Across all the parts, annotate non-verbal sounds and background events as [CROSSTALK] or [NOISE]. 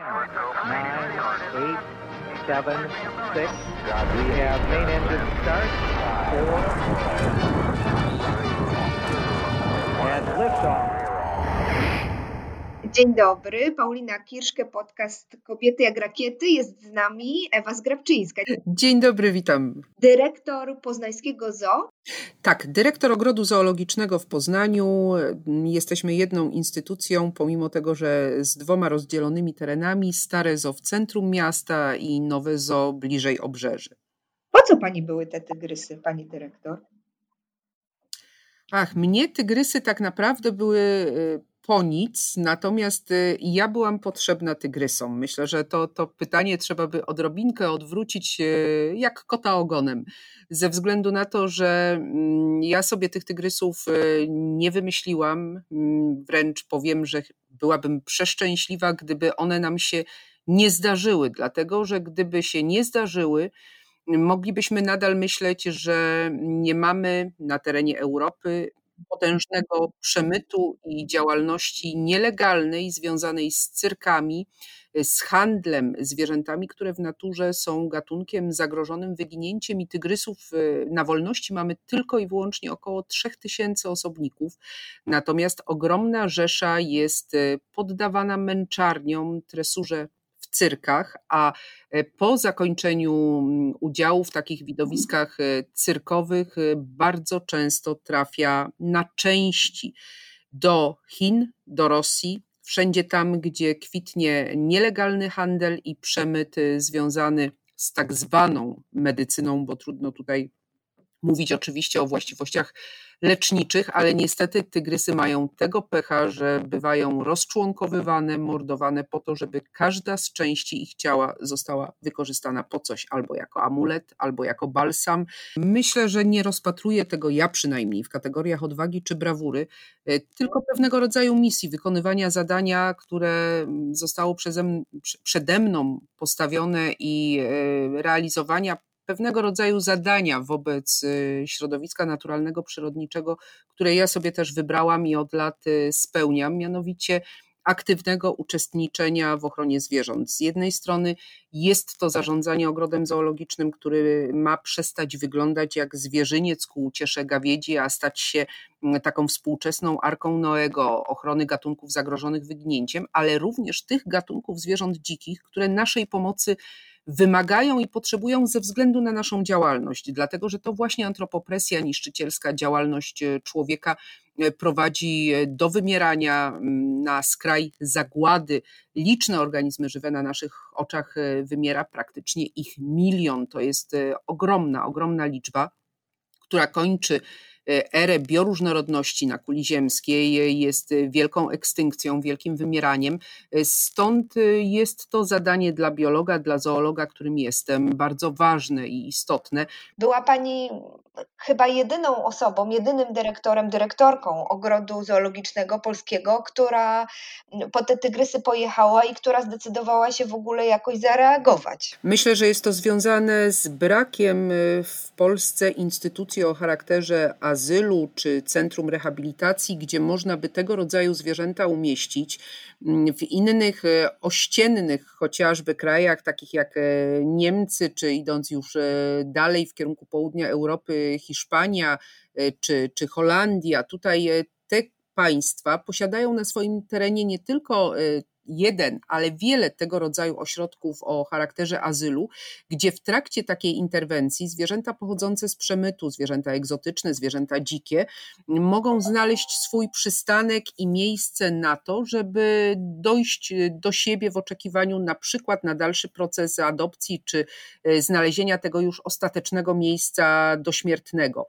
Nine, eight, seven, six. We have main engine start. Four. And liftoff. Dzień dobry, Paulina Kirszke, podcast Kobiety jak rakiety. Jest z nami Ewa Zgrabczyńska. Dzień dobry, witam. Dyrektor Poznańskiego Zoo. Tak, dyrektor Ogrodu Zoologicznego w Poznaniu. Jesteśmy jedną instytucją, pomimo tego, że z dwoma rozdzielonymi terenami, stare zoo w centrum miasta i nowe zoo bliżej obrzeży. Po co pani były te tygrysy, pani dyrektor? Ach, mnie tygrysy tak naprawdę były y, po nic, natomiast y, ja byłam potrzebna tygrysom. Myślę, że to, to pytanie trzeba by odrobinkę odwrócić y, jak kota ogonem, ze względu na to, że mm, ja sobie tych tygrysów y, nie wymyśliłam, mm, wręcz powiem, że byłabym przeszczęśliwa, gdyby one nam się nie zdarzyły, dlatego że gdyby się nie zdarzyły, moglibyśmy nadal myśleć, że nie mamy na terenie Europy potężnego przemytu i działalności nielegalnej związanej z cyrkami, z handlem zwierzętami, które w naturze są gatunkiem zagrożonym wyginięciem i tygrysów e, na wolności mamy tylko i wyłącznie około 3000 osobników. Natomiast ogromna rzesza jest e, poddawana męczarniom, tresurze cyrkach, a e, po zakończeniu mm, udziału w takich widowiskach e, cyrkowych e, bardzo często trafia na części do Chin, do Rosji, wszędzie tam, gdzie kwitnie nielegalny handel i przemyt związany z tak zwaną medycyną, bo trudno tutaj mówić oczywiście o właściwościach leczniczych, ale niestety tygrysy mają tego pecha, że bywają rozczłonkowywane, mordowane po to, żeby każda z części ich ciała została wykorzystana po coś, albo jako amulet, albo jako balsam. Myślę, że nie rozpatruję tego ja przynajmniej w kategoriach odwagi czy brawury, e, tylko pewnego rodzaju misji, wykonywania zadania, które zostało przeze, przede mną postawione i e, realizowania pewnego rodzaju zadania wobec y, środowiska naturalnego, przyrodniczego, które ja sobie też wybrałam i od lat y, spełniam, mianowicie aktywnego uczestniczenia w ochronie zwierząt. Z jednej strony jest to zarządzanie ogrodem zoologicznym, który ma przestać wyglądać jak zwierzyniec ku uciesze gawiedzi, a stać się mm, taką współczesną arką Noego ochrony gatunków zagrożonych wyginięciem, ale również tych gatunków zwierząt dzikich, które naszej pomocy wymagają i potrzebują ze względu na naszą działalność, dlatego że to właśnie antropopresja, niszczycielska działalność e, człowieka e, prowadzi e, do wymierania na skraj zagłady. Liczne organizmy żywe na naszych oczach wymiera, praktycznie ich milion. To jest ogromna, ogromna liczba, która kończy erę bioróżnorodności na kuli ziemskiej, jest wielką ekstynkcją, wielkim wymieraniem. E, stąd e, jest to zadanie dla biologa, dla zoologa, którym jestem, bardzo ważne i istotne. Była Pani chyba jedyną osobą, jedynym dyrektorem, dyrektorką ogrodu zoologicznego polskiego, która po te tygrysy pojechała i która zdecydowała się w ogóle jakoś zareagować. Myślę, że jest to związane z brakiem w Polsce instytucji o charakterze azylu czy centrum rehabilitacji, gdzie można by tego rodzaju zwierzęta umieścić. W innych e, ościennych chociażby krajach, takich jak e, Niemcy, czy idąc już e, dalej w kierunku południa Europy, Hiszpania czy, czy Holandia, tutaj te państwa posiadają na swoim terenie nie tylko jeden, ale wiele tego rodzaju ośrodków o charakterze azylu, gdzie w trakcie takiej interwencji zwierzęta pochodzące z przemytu, zwierzęta egzotyczne, zwierzęta dzikie, mogą znaleźć swój przystanek i miejsce na to, żeby dojść do siebie w oczekiwaniu na przykład na dalszy proces adopcji czy e, znalezienia tego już ostatecznego miejsca dośmiertnego.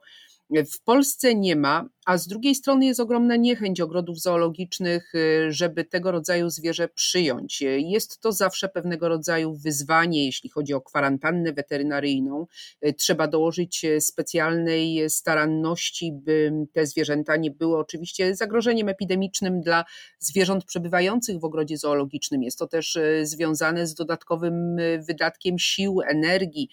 W Polsce nie ma, a z drugiej strony jest ogromna niechęć ogrodów zoologicznych, y, żeby tego rodzaju zwierzę przyjąć. Jest to zawsze pewnego rodzaju wyzwanie, jeśli chodzi o kwarantannę weterynaryjną. Y, trzeba dołożyć y, specjalnej staranności, by te zwierzęta nie były oczywiście zagrożeniem epidemicznym dla zwierząt przebywających w ogrodzie zoologicznym. Jest to też związane z dodatkowym wydatkiem sił, energii,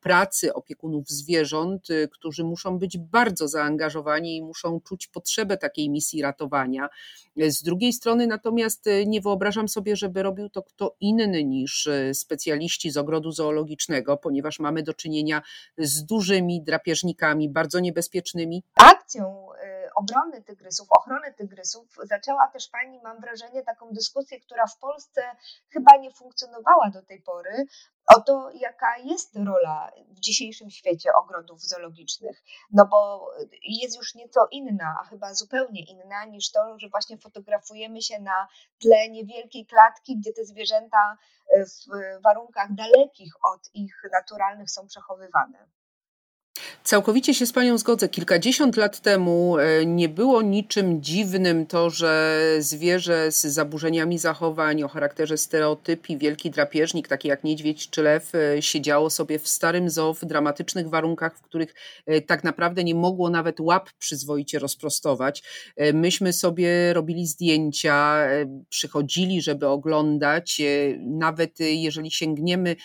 pracy opiekunów zwierząt, którzy muszą być bardzo zaangażowani i muszą czuć potrzebę takiej misji ratowania. Z drugiej strony natomiast nie wyobrażam sobie, żeby robił to kto inny niż specjaliści z ogrodu zoologicznego, ponieważ mamy do czynienia z dużymi drapieżnikami, bardzo niebezpiecznymi. Akcją obrony tygrysów, ochrony tygrysów, zaczęła też Pani, mam wrażenie, taką dyskusję, która w Polsce chyba nie funkcjonowała do tej pory, o to, jaka jest rola w dzisiejszym świecie ogrodów zoologicznych. No bo jest już nieco inna, a chyba zupełnie inna niż to, że właśnie fotografujemy się na tle niewielkiej klatki, gdzie te zwierzęta w warunkach dalekich od ich naturalnych są przechowywane. Całkowicie się z Panią zgodzę. Kilkadziesiąt lat temu e, nie było niczym dziwnym to, że zwierzę z zaburzeniami zachowań o charakterze stereotypii, wielki drapieżnik, taki jak niedźwiedź czy lew, e, siedziało sobie w starym zoo w dramatycznych warunkach, w których e, tak naprawdę nie mogło nawet łap przyzwoicie rozprostować. Myśmy sobie robili zdjęcia, przychodzili, żeby oglądać. Nawet jeżeli sięgniemy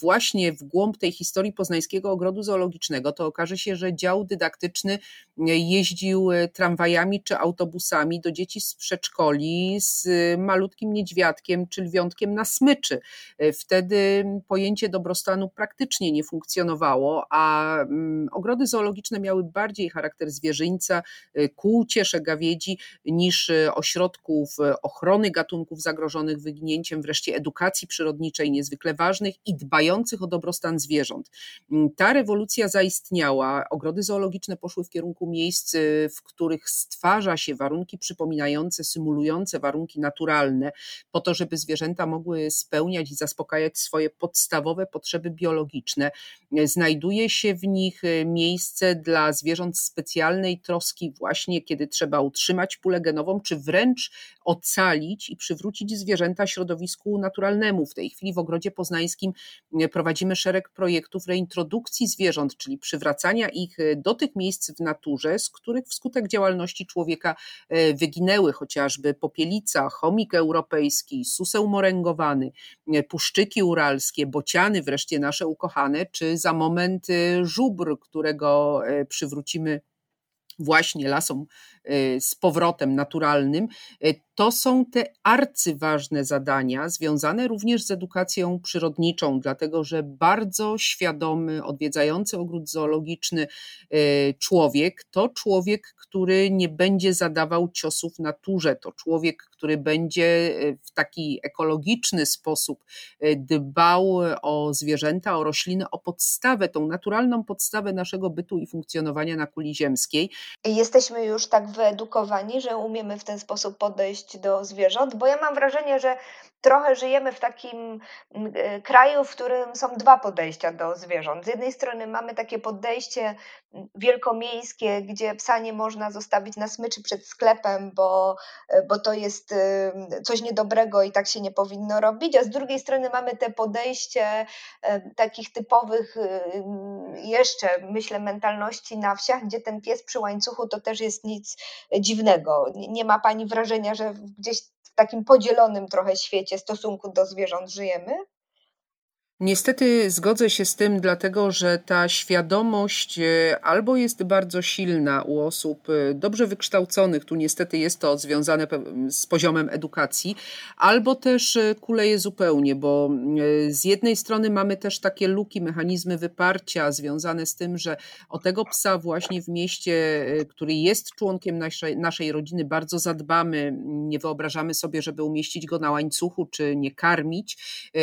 właśnie w głąb tej historii poznańskiego ogrodu zoologicznego, to okaże się, że dział dydaktyczny e, jeździł e, tramwajami czy autobusami do dzieci z przedszkoli z malutkim niedźwiadkiem czy lwiątkiem na smyczy. E, wtedy pojęcie dobrostanu praktycznie nie funkcjonowało, a ogrody zoologiczne miały bardziej charakter zwierzyńca, ku ciesze gawiedzi niż ośrodków ochrony gatunków zagrożonych wyginięciem, wreszcie edukacji przyrodniczej niezwykle ważnych i dbających o dobrostan zwierząt. Ta rewolucja zaistniała. Ogrody zoologiczne poszły w kierunku miejsc, w których stwarza się warunki przypominające, symulujące warunki naturalne, po to, żeby zwierzęta mogły spełniać i zaspokajać swoje podstawowe potrzeby biologiczne. Znajduje się w nich y, miejsce dla zwierząt specjalnej troski, właśnie kiedy trzeba utrzymać pulę genową, czy wręcz ocalić i przywrócić zwierzęta środowisku naturalnemu. W tej chwili w Ogrodzie Poznańskim y, prowadzimy szereg projektów reintrodukcji zwierząt, czyli przywracania ich e, do tych miejsc w naturze, z których wskutek działalności człowieka e, wyginęły, chociażby popielica, chomik europejski, suseł moręgowany, e, puszczyki uralskie, bociany wreszcie nasze ukochane, czy za moment żubr, którego przywrócimy właśnie lasom z powrotem naturalnym, to są te arcyważne zadania związane również z edukacją przyrodniczą, dlatego że bardzo świadomy, odwiedzający ogród zoologiczny e, człowiek to człowiek, który nie będzie zadawał ciosów naturze, to człowiek, który będzie w taki ekologiczny sposób dbał o zwierzęta, o rośliny, o podstawę, tą naturalną podstawę naszego bytu i funkcjonowania na kuli ziemskiej. Jesteśmy już tak wyedukowani, że umiemy w ten sposób podejść do zwierząt, bo ja mam wrażenie, że trochę żyjemy w takim mm, e, kraju, w którym są dwa podejścia do zwierząt. Z jednej strony mamy takie podejście mm, wielkomiejskie, gdzie psa nie można zostawić na smyczy przed sklepem, bo, e, bo to jest coś niedobrego i tak się nie powinno robić, a z drugiej strony mamy te podejście e, takich typowych jeszcze, myślę, mentalności na wsiach, gdzie ten pies przy łańcuchu to też jest nic dziwnego. Nie ma pani wrażenia, że gdzieś w takim podzielonym trochę świecie stosunku do zwierząt żyjemy? Niestety zgodzę się z tym, dlatego że ta świadomość e, albo jest bardzo silna u osób e, dobrze wykształconych, tu niestety jest to związane z poziomem edukacji, albo też e, kuleje zupełnie, bo z jednej strony mamy też takie luki, mechanizmy wyparcia związane z tym, że o tego psa właśnie w mieście, który jest członkiem naszej, naszej rodziny, bardzo zadbamy, nie wyobrażamy sobie, żeby umieścić go na łańcuchu czy nie karmić.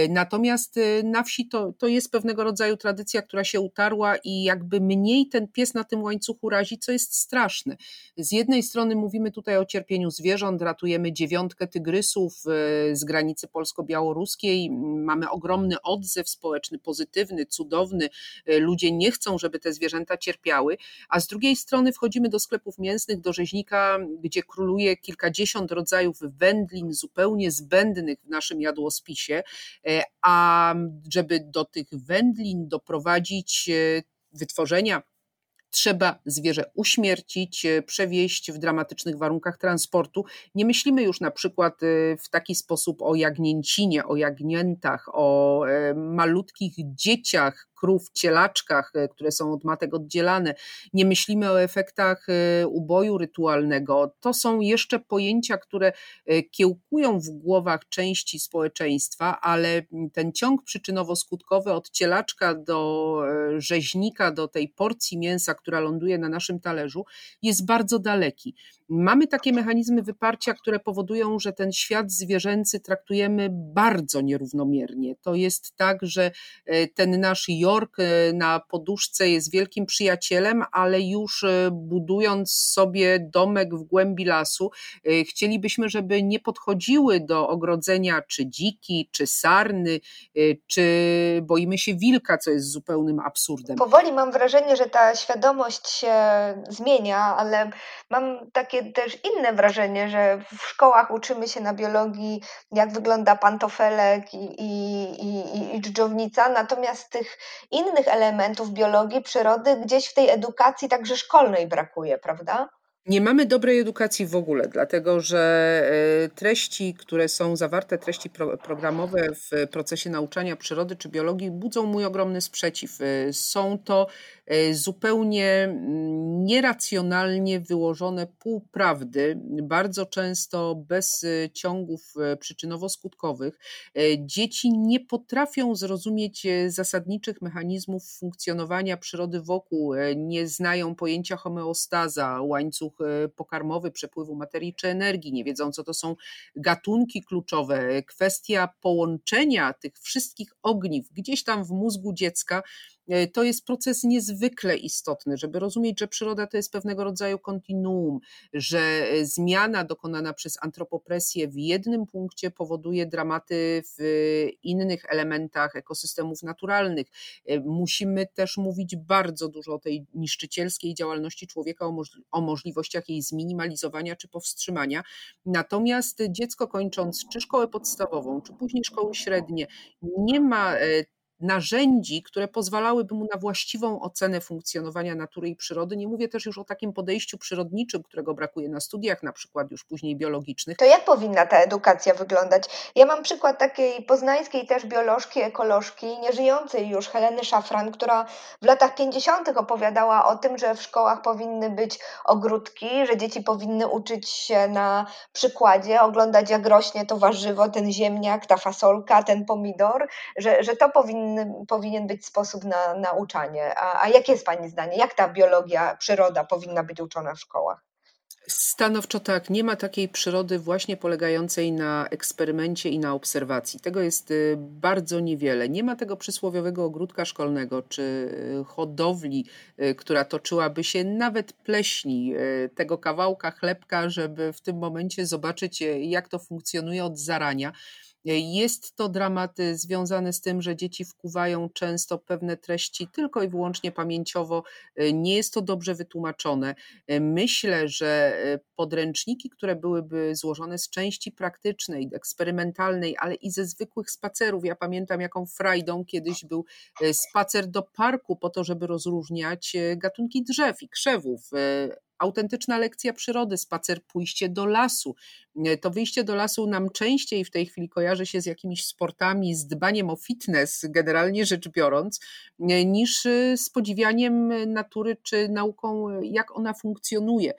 Natomiast na wsi to, to jest pewnego rodzaju tradycja, która się utarła i jakby mniej ten pies na tym łańcuchu razi, co jest straszne. Z jednej strony mówimy tutaj o cierpieniu zwierząt, ratujemy dziewiątkę tygrysów e, z granicy polsko-białoruskiej, mamy ogromny odzew społeczny, pozytywny, cudowny, e, ludzie nie chcą, żeby te zwierzęta cierpiały, a z drugiej strony wchodzimy do sklepów mięsnych, do rzeźnika, gdzie króluje kilkadziesiąt rodzajów wędlin zupełnie zbędnych w naszym jadłospisie, e, a żeby do tych wędlin doprowadzić e, wytworzenia trzeba zwierzę uśmiercić, e, przewieźć w dramatycznych warunkach transportu. Nie myślimy już na przykład e, w taki sposób o jagnięcinie, o jagniętach, o malutkich dzieciach, krów, cielaczkach, które są od matek oddzielane, nie myślimy o efektach uboju rytualnego. To są jeszcze pojęcia, które kiełkują w głowach części społeczeństwa, ale ten ciąg przyczynowo-skutkowy od cielaczka do rzeźnika, do tej porcji mięsa, która ląduje na naszym talerzu, jest bardzo daleki. Mamy takie mechanizmy wyparcia, które powodują, że ten świat zwierzęcy traktujemy bardzo nierównomiernie. To jest tak, że e, ten nasz York e, na poduszce jest wielkim przyjacielem, ale już e, budując sobie domek w głębi lasu, chcielibyśmy, żeby nie podchodziły do ogrodzenia czy dziki, czy sarny, czy boimy się wilka, co jest zupełnym absurdem. Powoli mam wrażenie, że ta świadomość się zmienia, ale mam takie też inne wrażenie, że w szkołach uczymy się na biologii, jak wygląda pantofelek i, i, i, i dżdżownica, natomiast tych innych elementów biologii, przyrody gdzieś w tej edukacji także szkolnej brakuje, prawda? Nie mamy dobrej edukacji w ogóle, dlatego że e, treści, które są zawarte, treści programowe w procesie nauczania przyrody czy biologii, budzą mój ogromny sprzeciw. E, są to E, zupełnie mm, nieracjonalnie wyłożone półprawdy, bardzo często bez ciągów przyczynowo-skutkowych. Dzieci nie potrafią zrozumieć zasadniczych mechanizmów funkcjonowania przyrody wokół, nie znają pojęcia homeostaza, łańcuch pokarmowy przepływu materii czy energii, nie wiedzą, co to są gatunki kluczowe. Kwestia połączenia tych wszystkich ogniw gdzieś tam w mózgu dziecka E, to jest proces niezwykle istotny, żeby rozumieć, że przyroda to jest pewnego rodzaju kontinuum, że e, zmiana dokonana przez antropopresję w jednym punkcie powoduje dramaty w innych elementach ekosystemów naturalnych. E, musimy też mówić bardzo dużo o tej niszczycielskiej działalności człowieka, o możliwościach jej zminimalizowania czy powstrzymania. Natomiast dziecko kończąc czy szkołę podstawową, czy później szkoły średnie, nie ma narzędzi, które pozwalałyby mu na właściwą ocenę funkcjonowania natury i przyrody. Nie mówię też już o takim podejściu przyrodniczym, którego brakuje na studiach, na przykład już później biologicznych. To jak powinna ta edukacja wyglądać? Ja mam przykład takiej poznańskiej też biolożki, ekolożki, nieżyjącej już Heleny Szafran, która w latach 50. opowiadała o tym, że w szkołach powinny być ogródki, że dzieci powinny uczyć się na przykładzie, oglądać jak rośnie to warzywo, ten ziemniak, ta fasolka, ten pomidor, że, że to powinno powinien być sposób na nauczanie. A, a jakie jest Pani zdanie? Jak ta biologia, przyroda powinna być uczona w szkołach? Stanowczo tak. Nie ma takiej przyrody właśnie polegającej na eksperymencie i na obserwacji. Tego jest y, bardzo niewiele. Nie ma tego przysłowiowego ogródka szkolnego czy y, hodowli, y, która toczyłaby się nawet pleśni tego kawałka chlebka, żeby w tym momencie zobaczyć, jak to funkcjonuje od zarania. Jest to dramat y, związany z tym, że dzieci wkuwają często pewne treści tylko i wyłącznie pamięciowo. Y, nie jest to dobrze wytłumaczone. Myślę, że podręczniki, które byłyby złożone z części praktycznej, eksperymentalnej, ale i ze zwykłych spacerów. Ja pamiętam, jaką frajdą kiedyś był spacer do parku po to, żeby rozróżniać gatunki drzew i krzewów autentyczna lekcja przyrody, spacer, pójście do lasu. E, to wyjście do lasu nam częściej w tej chwili kojarzy się z jakimiś sportami, z dbaniem o fitness, generalnie rzecz biorąc, e, niż e, z podziwianiem natury czy nauką, jak ona funkcjonuje.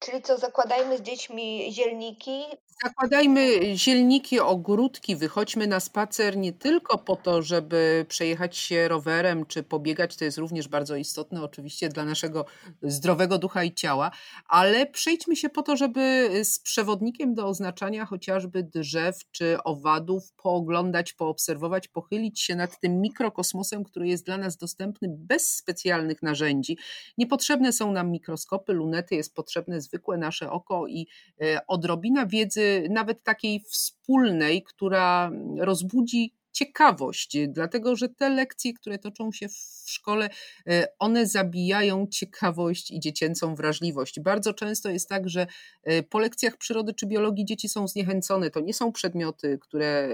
Czyli co, zakładajmy z dziećmi zielniki? Zakładajmy zielniki, ogródki, wychodźmy na spacer nie tylko po to, żeby przejechać się rowerem czy pobiegać, to jest również bardzo istotne oczywiście dla naszego zdrowego ducha i ciała, ale przejdźmy się po to, żeby z przewodnikiem do oznaczania chociażby drzew czy owadów pooglądać, poobserwować, pochylić się nad tym mikrokosmosem, który jest dla nas dostępny bez specjalnych narzędzi. Niepotrzebne są nam mikroskopy, lunety, jest potrzebne zwykłe nasze oko i e, odrobina wiedzy, nawet takiej wspólnej, która rozbudzi ciekawość, dlatego że te lekcje, które toczą się w szkole, e, one zabijają ciekawość i dziecięcą wrażliwość. Bardzo często jest tak, że e, po lekcjach przyrody czy biologii dzieci są zniechęcone. To nie są przedmioty, które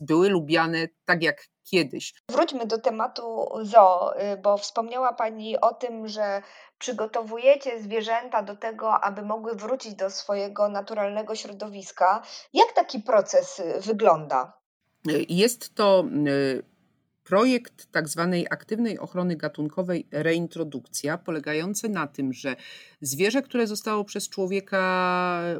były lubiane tak jak kiedyś. Wróćmy do tematu zoo, y, bo wspomniała Pani o tym, że przygotowujecie zwierzęta do tego, aby mogły wrócić do swojego naturalnego środowiska. Jak taki proces y, wygląda? Jest to y, projekt tak zwanej aktywnej ochrony gatunkowej reintrodukcja, polegający na tym, że zwierzę, które zostało przez człowieka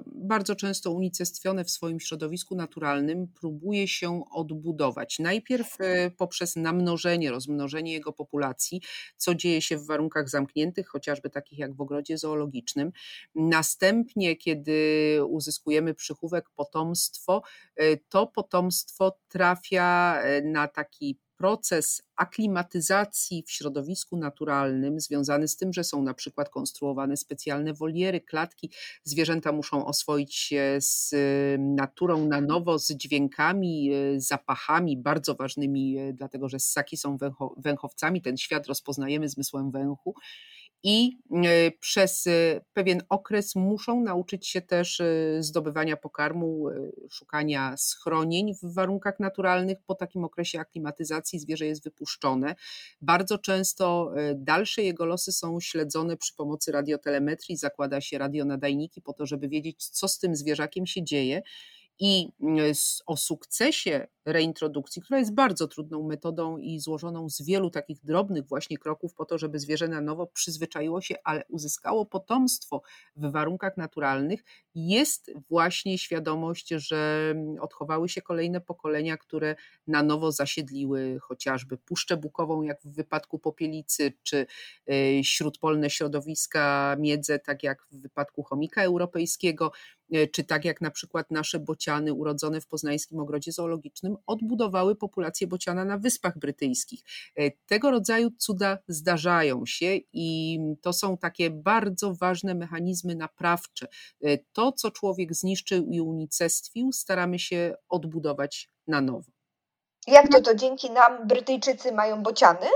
bardzo często unicestwione w swoim środowisku naturalnym, próbuje się odbudować. Najpierw e, poprzez namnożenie, rozmnożenie jego populacji, co dzieje się w warunkach zamkniętych, chociażby takich jak w ogrodzie zoologicznym. Następnie, kiedy uzyskujemy przychówek potomstwo, e, to potomstwo trafia e, na taki proces aklimatyzacji w środowisku naturalnym, związany z tym, że są na przykład konstruowane specjalne woliery, klatki. Zwierzęta muszą oswoić się z y, naturą na nowo, z dźwiękami, y, zapachami, bardzo ważnymi, y, dlatego że ssaki są węchowcami. Ten świat rozpoznajemy zmysłem węchu i e, przez e, pewien okres muszą nauczyć się też e, zdobywania pokarmu, szukania schronień w warunkach naturalnych. Po takim okresie aklimatyzacji zwierzę jest wypuszczone. Bardzo często dalsze jego losy są śledzone przy pomocy radiotelemetrii. Zakłada się radionadajniki po to, żeby wiedzieć, co z tym zwierzakiem się dzieje. I o sukcesie reintrodukcji, która jest bardzo trudną metodą i złożoną z wielu takich drobnych właśnie kroków po to, żeby zwierzę na nowo przyzwyczaiło się, ale uzyskało potomstwo w warunkach naturalnych, jest właśnie świadomość, że odchowały się kolejne pokolenia, które na nowo zasiedliły chociażby Puszczę Bukową, jak w wypadku Popielicy, czy e, śródpolne środowiska miedze, tak jak w wypadku chomika europejskiego, czy tak jak na przykład nasze bociany urodzone w poznańskim ogrodzie zoologicznym, odbudowały populację bociana na Wyspach Brytyjskich. E, tego rodzaju cuda zdarzają się i to są takie bardzo ważne mechanizmy naprawcze. E, to, co człowiek zniszczył i unicestwił, staramy się odbudować na nowo. Jak to to dzięki nam Brytyjczycy mają bociany?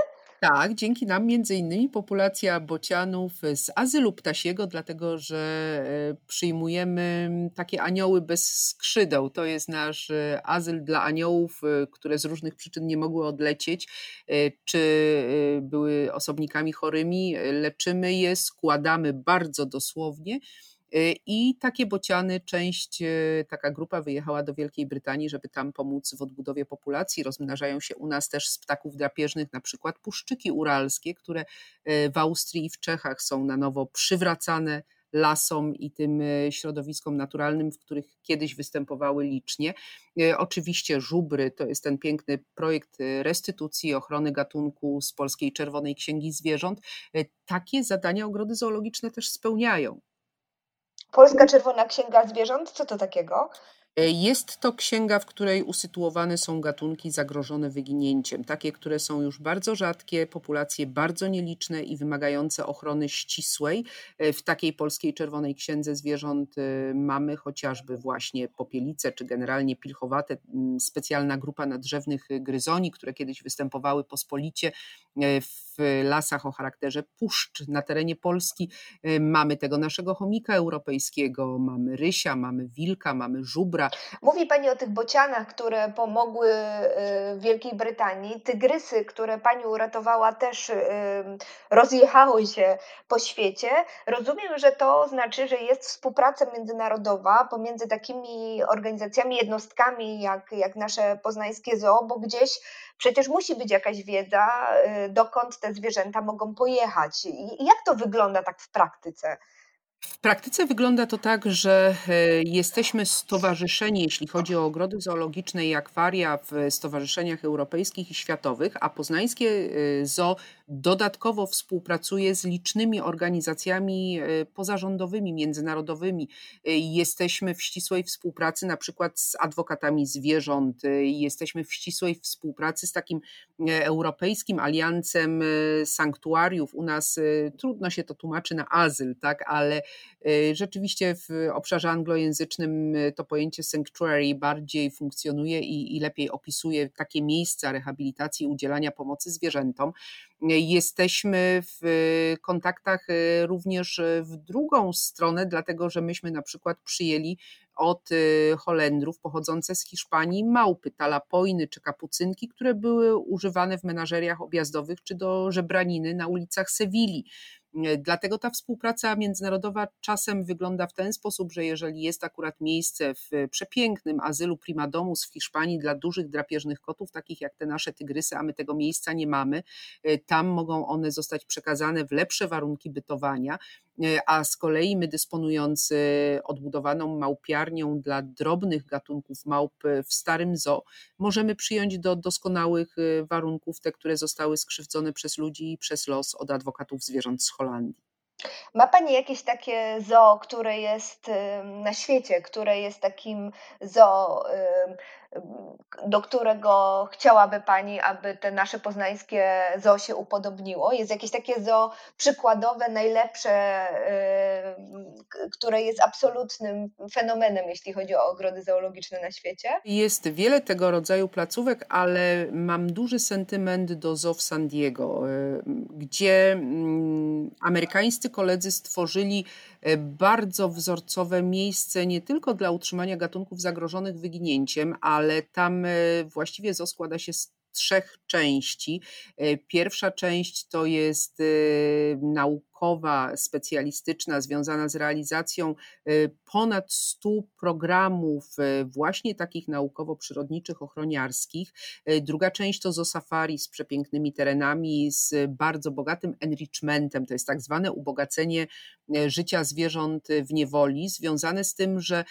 Tak, dzięki nam między innymi populacja bocianów z azylu ptasiego, dlatego że e, przyjmujemy takie anioły bez skrzydeł. To jest nasz e, azyl dla aniołów, e, które z różnych przyczyn nie mogły odlecieć, czy były osobnikami chorymi. Leczymy je, składamy bardzo dosłownie I takie bociany, część, y, taka grupa wyjechała do Wielkiej Brytanii, żeby tam pomóc w odbudowie populacji. Rozmnażają się u nas też z ptaków drapieżnych, na przykład puszczyki uralskie, które y, w Austrii i w Czechach są na nowo przywracane lasom i tym środowiskom naturalnym, w których kiedyś występowały licznie. Oczywiście żubry to jest ten piękny projekt restytucji, ochrony gatunku z Polskiej Czerwonej Księgi Zwierząt. Takie zadania ogrody zoologiczne też spełniają. Polska Czerwona Księga Zwierząt, co to takiego? E, jest to księga, w której usytuowane są gatunki zagrożone wyginięciem, takie, które są już bardzo rzadkie, populacje bardzo nieliczne i wymagające ochrony ścisłej. E, w takiej polskiej czerwonej księdze zwierząt e, mamy chociażby właśnie popielice, czy generalnie pilchowate, specjalna grupa nadrzewnych gryzoni, które kiedyś występowały pospolicie w lasach o charakterze puszcz na terenie Polski. Mamy tego naszego chomika europejskiego, mamy rysia, mamy wilka, mamy żubra, Mówi Pani o tych bocianach, które pomogły y, Wielkiej Brytanii. Tygrysy, które Pani uratowała, też y, rozjechały się po świecie. Rozumiem, że to znaczy, że jest współpraca międzynarodowa pomiędzy takimi organizacjami, jednostkami jak, jak nasze poznańskie zoo, bo gdzieś przecież musi być jakaś wiedza, y, dokąd te zwierzęta mogą pojechać. Jak to wygląda tak w praktyce? W praktyce wygląda to tak, że e, jesteśmy stowarzyszeni, jeśli chodzi o ogrody zoologiczne i akwaria w stowarzyszeniach europejskich i światowych, a poznańskie e, zoo dodatkowo współpracuje z licznymi organizacjami e, pozarządowymi, międzynarodowymi. Jesteśmy w ścisłej współpracy na przykład z adwokatami zwierząt, jesteśmy w ścisłej współpracy z takim europejskim aliancem sanktuariów. U nas trudno się to tłumaczy na azyl, tak, ale rzeczywiście w obszarze anglojęzycznym to pojęcie sanctuary bardziej funkcjonuje i, i lepiej opisuje takie miejsca rehabilitacji udzielania pomocy zwierzętom. Jesteśmy w kontaktach y, również w drugą stronę, dlatego że myśmy na przykład przyjęli od Holendrów pochodzące z Hiszpanii małpy, talapoiny czy kapucynki, które były używane w menażeriach objazdowych czy do żebraniny na ulicach Sewilli. Dlatego ta współpraca międzynarodowa czasem wygląda w ten sposób, że jeżeli jest akurat miejsce w przepięknym azylu Primadomus w Hiszpanii dla dużych drapieżnych kotów, takich jak te nasze tygrysy, a my tego miejsca nie mamy, tam mogą one zostać przekazane w lepsze warunki bytowania, a z kolei my dysponując odbudowaną małpiarnią dla drobnych gatunków małp w starym zoo, możemy przyjąć do doskonałych warunków te, które zostały skrzywdzone przez ludzi i przez los od adwokatów zwierząt z Holandii. Ma Pani jakieś takie zoo, które jest na świecie, które jest takim zoo, do którego chciałaby Pani, aby te nasze poznańskie zoo się upodobniło? Jest jakieś takie zoo przykładowe, najlepsze, które jest absolutnym fenomenem, jeśli chodzi o ogrody zoologiczne na świecie? Jest wiele tego rodzaju placówek, ale mam duży sentyment do zoo w San Diego, gdzie mm, amerykańscy koledzy stworzyli bardzo wzorcowe miejsce nie tylko dla utrzymania gatunków zagrożonych wyginięciem, ale tam e, właściwie zoo składa się z trzech części. E, pierwsza część to jest nauka naukowa, specjalistyczna, związana z realizacją y, ponad 100 programów, y, właśnie takich naukowo-przyrodniczych, ochroniarskich. Y, druga część to Safari z przepięknymi terenami, z bardzo bogatym enrichmentem, to jest tak zwane ubogacenie życia zwierząt w niewoli, związane z tym, że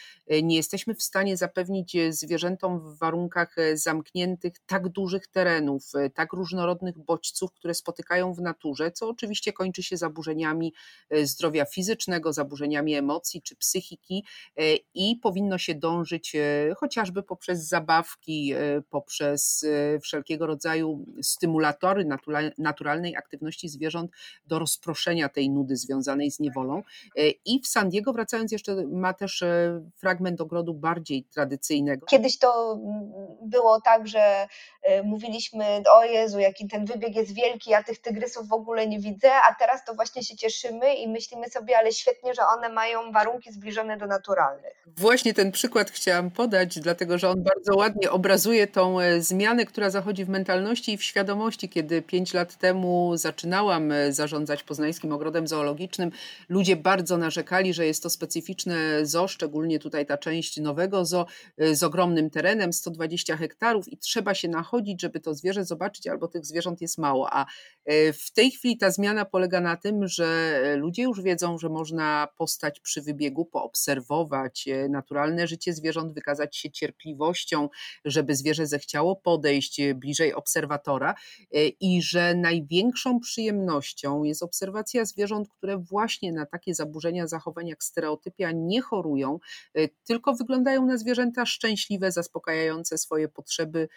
nie jesteśmy w stanie zapewnić zwierzętom w warunkach zamkniętych tak dużych terenów, tak różnorodnych bodźców, które spotykają w naturze, co oczywiście kończy się zaburzeniem zaburzeniami e, zdrowia fizycznego, zaburzeniami emocji czy psychiki e, i powinno się dążyć e, chociażby poprzez zabawki, poprzez wszelkiego rodzaju stymulatory naturalnej aktywności zwierząt do rozproszenia tej nudy związanej z niewolą. I w San Diego, wracając jeszcze, ma też fragment ogrodu bardziej tradycyjnego. Kiedyś to mm, było tak, że mówiliśmy, o Jezu, jaki ten wybieg jest wielki, ja tych tygrysów w ogóle nie widzę, a teraz to właśnie się cieszymy i myślimy sobie, ale świetnie, że one mają warunki zbliżone do naturalnych. Właśnie ten przykład chciałam podać, dlatego że on bardzo ładnie obrazuje tą e, zmianę, która zachodzi w mentalności i w świadomości. Kiedy pięć lat temu zaczynałam e, zarządzać Poznańskim Ogrodem Zoologicznym, ludzie bardzo narzekali, że jest to specyficzne zoo, szczególnie tutaj ta część nowego zoo e, z ogromnym terenem, 120 hektarów i trzeba się nachodzić, żeby to zwierzę zobaczyć, albo tych zwierząt jest mało. A w tej chwili ta zmiana polega na tym, że ludzie już wiedzą, że można postać przy wybiegu, poobserwować e, naturalne życie zwierząt, wykazać się cierpliwością, żeby zwierzę zechciało podejść e, bliżej obserwatora e, i że największą przyjemnością jest obserwacja zwierząt, które właśnie na takie zaburzenia zachowań jak stereotypia nie chorują, tylko wyglądają na zwierzęta szczęśliwe, zaspokajające swoje potrzeby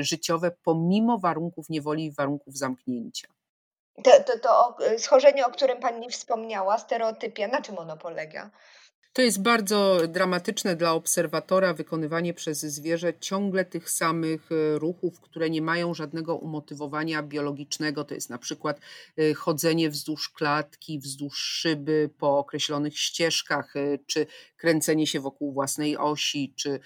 życiowe pomimo warunków niewoli i warunków zamknięcia. To, to, to schorzenie, o którym Pani wspomniała, stereotypia, na czym ono polega? To jest bardzo dramatyczne dla obserwatora wykonywanie przez zwierzę ciągle tych samych e, ruchów, które nie mają żadnego umotywowania biologicznego. To jest na przykład e, chodzenie wzdłuż klatki, wzdłuż szyby po określonych ścieżkach, e, czy kręcenie się wokół własnej osi, czy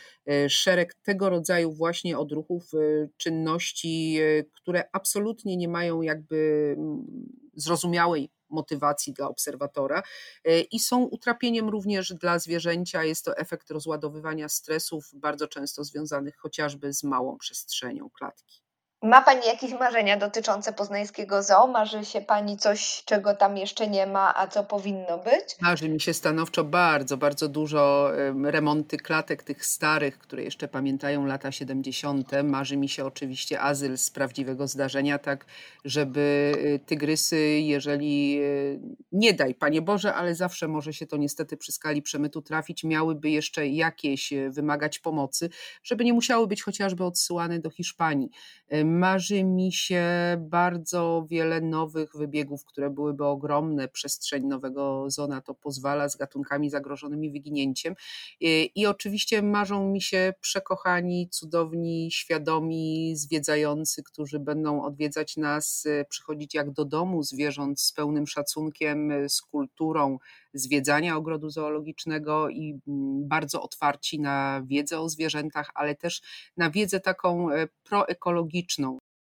szereg tego rodzaju właśnie odruchów, czynności, które absolutnie nie mają jakby mm, zrozumiałej motywacji dla obserwatora e, i są utrapieniem również dla zwierzęcia. Jest to efekt rozładowywania stresów, bardzo często związanych chociażby z małą przestrzenią klatki. Ma Pani jakieś marzenia dotyczące poznańskiego zoo? Marzy się Pani coś, czego tam jeszcze nie ma, a co powinno być? Marzy mi się stanowczo bardzo, bardzo dużo remonty klatek tych starych, które jeszcze pamiętają lata 70. Marzy mi się oczywiście azyl z prawdziwego zdarzenia, tak żeby y, tygrysy, jeżeli y, nie daj Panie Boże, ale zawsze może się to niestety przy skali przemytu trafić, miałyby jeszcze jakieś y, wymagać pomocy, żeby nie musiały być chociażby odsyłane do Hiszpanii Marzy mi się bardzo wiele nowych wybiegów, które byłyby ogromne. Przestrzeń nowego zona to pozwala z gatunkami zagrożonymi wyginięciem. I oczywiście marzą mi się przekochani, cudowni, świadomi zwiedzający, którzy będą odwiedzać nas, przychodzić jak do domu zwierząt z pełnym szacunkiem, z kulturą, zwiedzania ogrodu zoologicznego i mm, bardzo otwarci na wiedzę o zwierzętach, ale też na wiedzę taką e,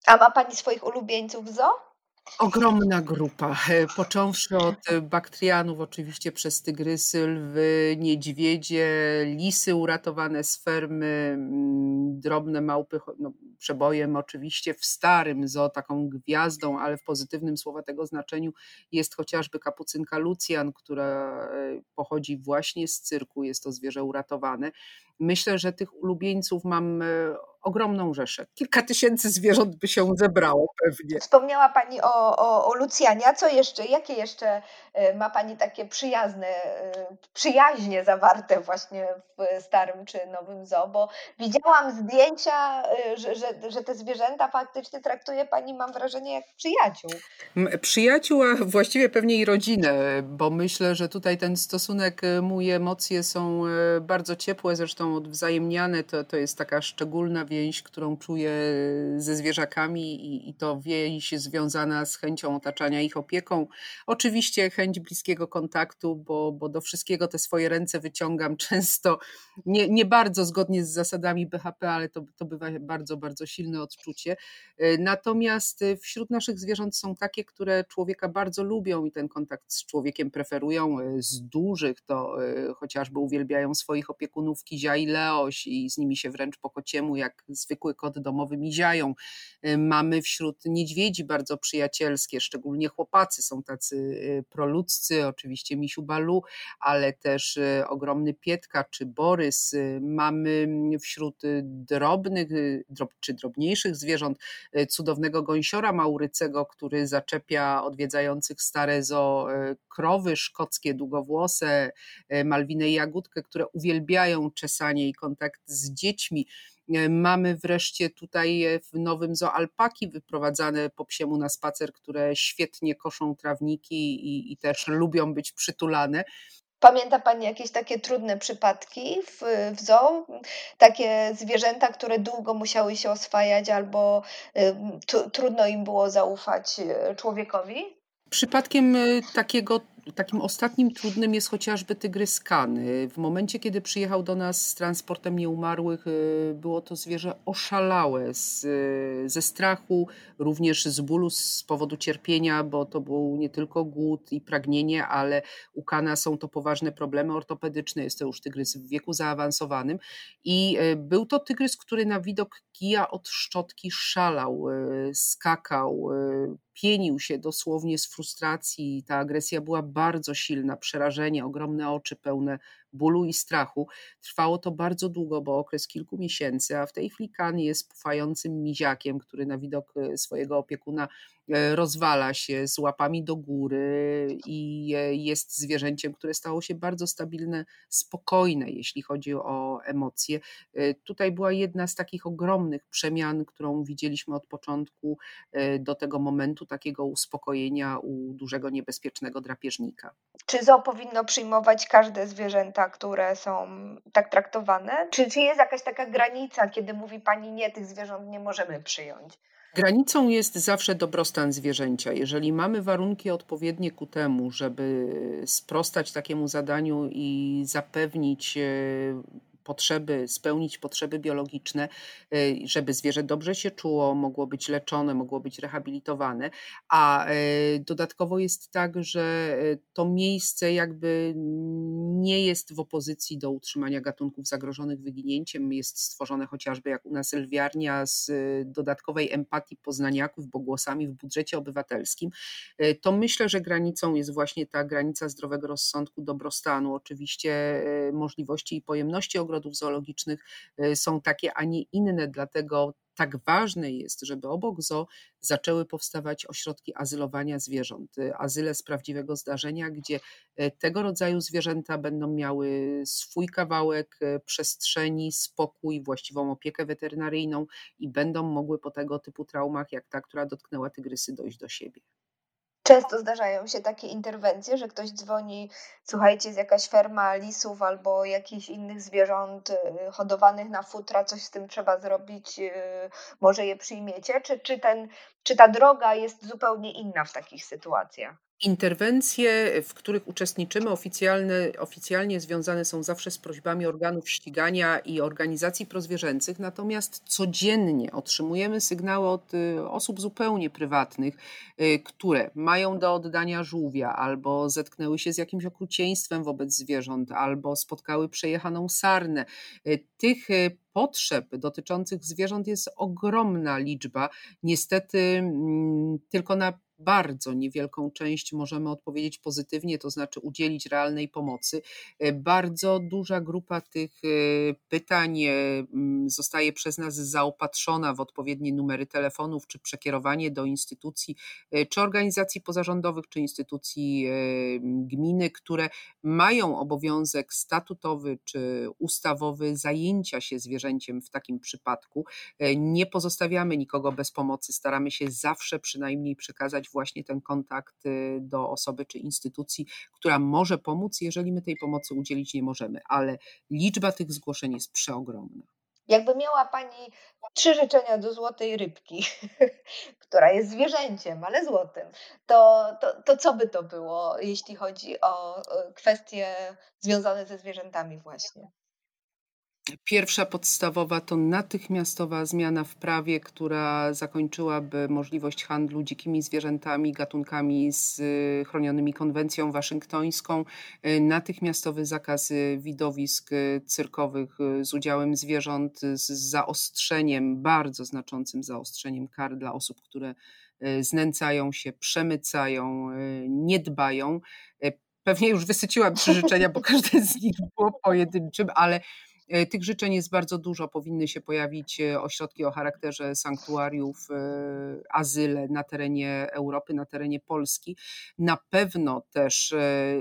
A ma Pani swoich ulubieńców w zoo? Ogromna grupa, e, począwszy od baktrianów, oczywiście przez tygrysy, lwy, niedźwiedzie, lisy uratowane z fermy, mm, drobne małpy, no, przebojem oczywiście w starym zoo, taką gwiazdą, ale w pozytywnym słowa tego znaczeniu jest chociażby kapucynka Lucjan, która e, pochodzi właśnie z cyrku, jest to zwierzę uratowane. Myślę, że tych ulubieńców mam e, ogromną rzeszę. Kilka tysięcy zwierząt by się zebrało pewnie. Wspomniała Pani o, o, o co jeszcze? Jakie jeszcze e, ma Pani takie przyjazne, e, przyjaźnie zawarte właśnie w starym czy nowym zoo? Bo widziałam zdjęcia, że, że, że te zwierzęta faktycznie traktuje Pani, mam wrażenie, jak przyjaciół. Przyjaciół, a właściwie pewnie i rodzinę, bo myślę, że tutaj ten stosunek, mój emocje są bardzo ciepłe, zresztą odwzajemniane, to, to jest taka szczególna więź, którą czuję ze zwierzakami i, i to więź związana z chęcią otaczania ich opieką. Oczywiście chęć bliskiego kontaktu, bo, bo do wszystkiego te swoje ręce wyciągam [LAUGHS] często, nie, nie bardzo zgodnie z zasadami BHP, ale to, to bywa bardzo, bardzo silne odczucie. Natomiast wśród naszych zwierząt są takie, które człowieka bardzo lubią i ten kontakt z człowiekiem preferują. Z dużych to e, chociażby uwielbiają swoich opiekunów kiziarzy, i Leoś i z nimi się wręcz po kociemu, jak zwykły kot domowy miziają. Y, mamy wśród niedźwiedzi bardzo przyjacielskie, szczególnie chłopacy są tacy y, proludzcy, oczywiście misiu Balu, ale też y, ogromny Pietka czy Borys. Mamy wśród drobnych drob, czy drobniejszych zwierząt cudownego gąsiora maurycego, który zaczepia odwiedzających stare zoo krowy szkockie, długowłose, malwinę jagódkę, które uwielbiają czesać i kontakt z dziećmi. E, mamy wreszcie tutaj e, w Nowym Zoo alpaki wyprowadzane po psiemu na spacer, które świetnie koszą trawniki i, i też lubią być przytulane. Pamięta Pani jakieś takie trudne przypadki w, w zoo? Takie zwierzęta, które długo musiały się oswajać albo y, trudno im było zaufać y, człowiekowi? Przypadkiem takiego takim ostatnim trudnym jest chociażby tygrys Kany. W momencie, kiedy przyjechał do nas z transportem nieumarłych, y, było to zwierzę oszalałe z, y, ze strachu, również z bólu z powodu cierpienia, bo to był nie tylko głód i pragnienie, ale u Kana są to poważne problemy ortopedyczne. Jest to już tygrys w wieku zaawansowanym. I y, był to tygrys, który na widok kija od szczotki szalał, skakał, pienił się dosłownie z frustracji. Ta agresja była bardzo silna, przerażenie, ogromne oczy pełne bólu i strachu. Trwało to bardzo długo, bo okres kilku miesięcy, a w tej chwili Kan jest pufającym miziakiem, który na widok e, swojego opiekuna e, rozwala się z łapami do góry i e, jest zwierzęciem, które stało się bardzo stabilne, spokojne, jeśli chodzi o emocje. Tutaj była jedna z takich ogromnych przemian, którą widzieliśmy od początku do tego momentu takiego uspokojenia u dużego niebezpiecznego drapieżnika. Czy zoo powinno przyjmować każde zwierzęta które są tak traktowane? Czy, czy jest jakaś taka granica, kiedy mówi Pani, nie, tych zwierząt nie możemy przyjąć? Granicą jest zawsze dobrostan zwierzęcia. Jeżeli mamy warunki odpowiednie ku temu, żeby sprostać takiemu zadaniu i zapewnić e, potrzeby, spełnić potrzeby biologiczne, y, żeby zwierzę dobrze się czuło, mogło być leczone, mogło być rehabilitowane. A y, dodatkowo jest tak, że to miejsce jakby nie jest w opozycji do utrzymania gatunków zagrożonych wyginięciem. Jest stworzone chociażby jak u nas lwiarnia z dodatkowej empatii poznaniaków, bo głosami w budżecie obywatelskim. To myślę, że granicą jest właśnie ta granica zdrowego rozsądku, dobrostanu, oczywiście możliwości i pojemności ogrodów zoologicznych y, są takie, a nie inne, dlatego tak ważne jest, żeby obok zoo zaczęły powstawać ośrodki azylowania zwierząt, azyle z prawdziwego zdarzenia, gdzie y, tego rodzaju zwierzęta będą miały swój kawałek przestrzeni, spokój, właściwą opiekę weterynaryjną i będą mogły po tego typu traumach, jak ta, która dotknęła tygrysy, dojść do siebie. Często zdarzają się takie interwencje, że ktoś dzwoni, słuchajcie, jest jakaś ferma lisów albo jakichś innych zwierząt y, hodowanych na futra, coś z tym trzeba zrobić, y, może je przyjmiecie? Czy, czy, ten, czy ta droga jest zupełnie inna w takich sytuacjach? Interwencje, w których uczestniczymy, oficjalne, oficjalnie związane są zawsze z prośbami organów ścigania i organizacji prozwierzęcych, natomiast codziennie otrzymujemy sygnały od y, osób zupełnie prywatnych, y, które mają do oddania żółwia, albo zetknęły się z jakimś okrucieństwem wobec zwierząt, albo spotkały przejechaną sarnę. Y, tych potrzeb dotyczących zwierząt jest ogromna liczba. Niestety mm, tylko na bardzo niewielką część możemy odpowiedzieć pozytywnie, to znaczy udzielić realnej pomocy. E, bardzo duża grupa tych e, pytań e, zostaje przez nas zaopatrzona w odpowiednie numery telefonów, czy przekierowanie do instytucji, czy organizacji pozarządowych, czy instytucji gminy, które mają obowiązek statutowy czy ustawowy zajęcia się zwierzęciem w takim przypadku. Nie pozostawiamy nikogo bez pomocy, staramy się zawsze przynajmniej przekazać właśnie ten kontakt y, do osoby czy instytucji, która może pomóc, jeżeli my tej pomocy udzielić nie możemy, ale liczba tych zgłoszeń jest przeogromna. Jakby miała Pani trzy życzenia do złotej rybki, [LAUGHS] która jest zwierzęciem, ale złotym, to, to, to co by to było, jeśli chodzi o kwestie związane ze zwierzętami właśnie? Pierwsza podstawowa to natychmiastowa zmiana w prawie, która zakończyłaby możliwość handlu dzikimi zwierzętami, gatunkami z y, chronionymi konwencją waszyngtońską, y, natychmiastowy zakaz y, widowisk cyrkowych z udziałem zwierząt, z zaostrzeniem, bardzo znaczącym zaostrzeniem kar dla osób, które znęcają się, przemycają, nie dbają. Pewnie już wysyciłam trzy bo każde z nich było pojedynczym, ale tych życzeń jest bardzo dużo. Powinny się pojawić e, ośrodki o charakterze sanktuariów, e, azyle na terenie Europy, na terenie Polski. Na pewno też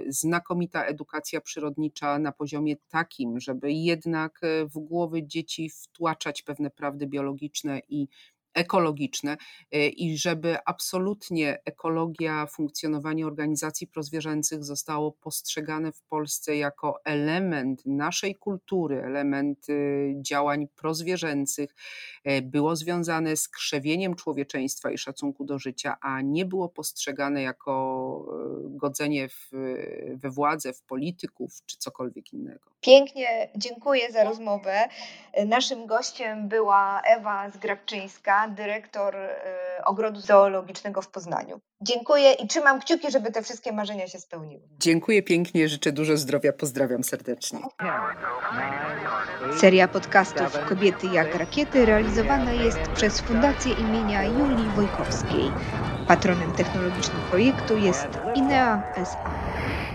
znakomita edukacja przyrodnicza na poziomie takim, żeby jednak w głowy dzieci wtłaczać pewne prawdy biologiczne i ekologiczne y, i żeby absolutnie ekologia, funkcjonowanie organizacji prozwierzęcych zostało postrzegane w Polsce jako element naszej kultury, element y, działań prozwierzęcych, y, było związane z krzewieniem człowieczeństwa i szacunku do życia, a nie było postrzegane jako godzenie w, we władzę, w polityków czy cokolwiek innego. Pięknie dziękuję za rozmowę. Naszym gościem była Ewa Zgrabczyńska, dyrektor y, Ogrodu Zoologicznego w Poznaniu. Dziękuję i trzymam kciuki, żeby te wszystkie marzenia się spełniły. Dziękuję pięknie, życzę dużo zdrowia, pozdrawiam serdecznie. Seria podcastów Kobiety jak rakiety realizowana jest przez Fundację imienia Julii Wojkowskiej. Patronem technologicznym projektu jest INEA SA.